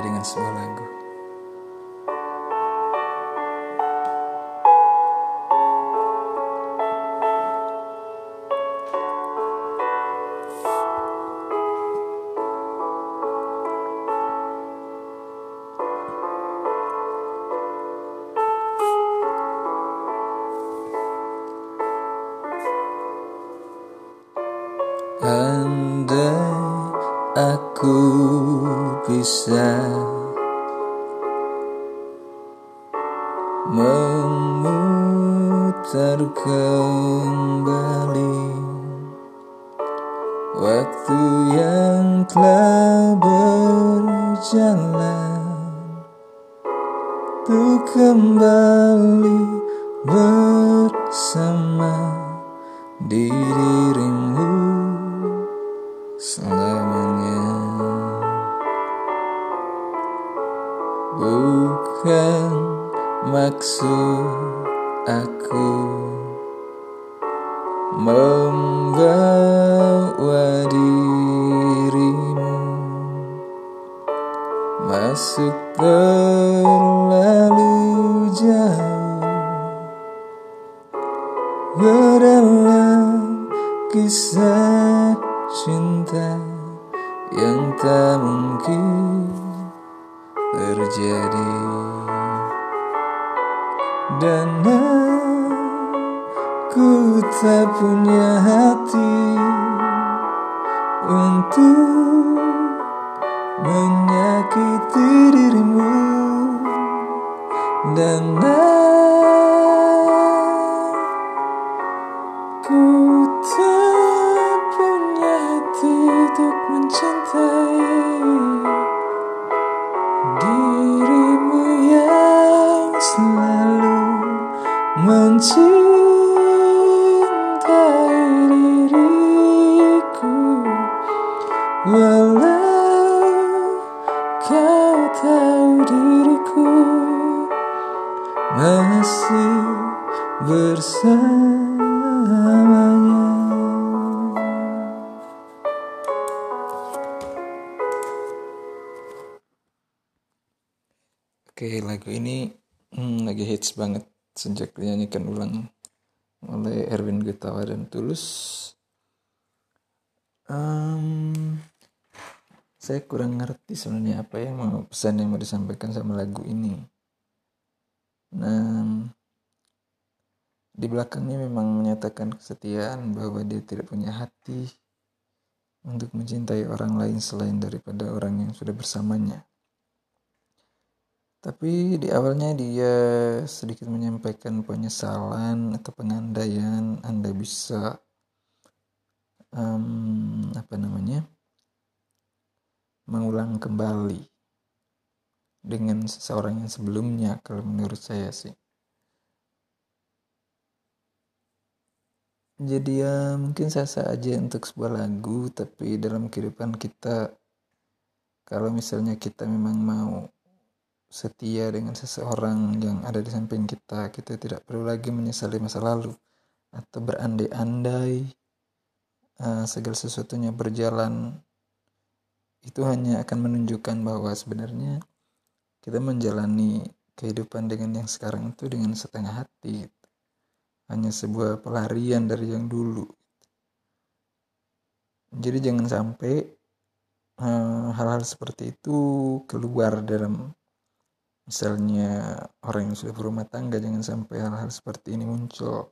dengan sebuah lagu. Andai aku bisa memutar kembali waktu yang telah berjalan. Untuk kembali bersama dirimu selamanya maksud aku membawa dirimu masuk terlalu jauh. Ke dalam kisah cinta yang tak mungkin terjadi dan aku tak punya hati untuk menyakiti dirimu. Dan bersamanya Oke, lagu ini hmm, lagi hits banget sejak dinyanyikan ulang oleh Erwin Gutawa dan Tulus. Um, saya kurang ngerti sebenarnya apa yang mau pesan yang mau disampaikan sama lagu ini. Nah, di belakangnya memang menyatakan kesetiaan bahwa dia tidak punya hati untuk mencintai orang lain selain daripada orang yang sudah bersamanya. Tapi di awalnya dia sedikit menyampaikan penyesalan atau pengandaian Anda bisa um, apa namanya mengulang kembali dengan seseorang yang sebelumnya kalau menurut saya sih. Jadi ya mungkin sah-sah aja untuk sebuah lagu tapi dalam kehidupan kita kalau misalnya kita memang mau setia dengan seseorang yang ada di samping kita, kita tidak perlu lagi menyesali masa lalu atau berandai-andai uh, segala sesuatunya berjalan. Itu hanya akan menunjukkan bahwa sebenarnya kita menjalani kehidupan dengan yang sekarang itu dengan setengah hati. Hanya sebuah pelarian dari yang dulu. Jadi jangan sampai hal-hal uh, seperti itu keluar dalam misalnya orang yang sudah berumah tangga jangan sampai hal-hal seperti ini muncul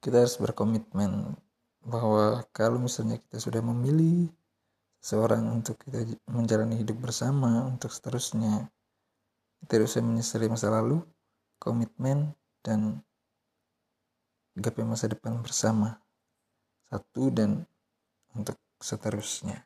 kita harus berkomitmen bahwa kalau misalnya kita sudah memilih seorang untuk kita menjalani hidup bersama untuk seterusnya kita harus menyesali masa lalu komitmen dan gapai masa depan bersama. Satu dan untuk seterusnya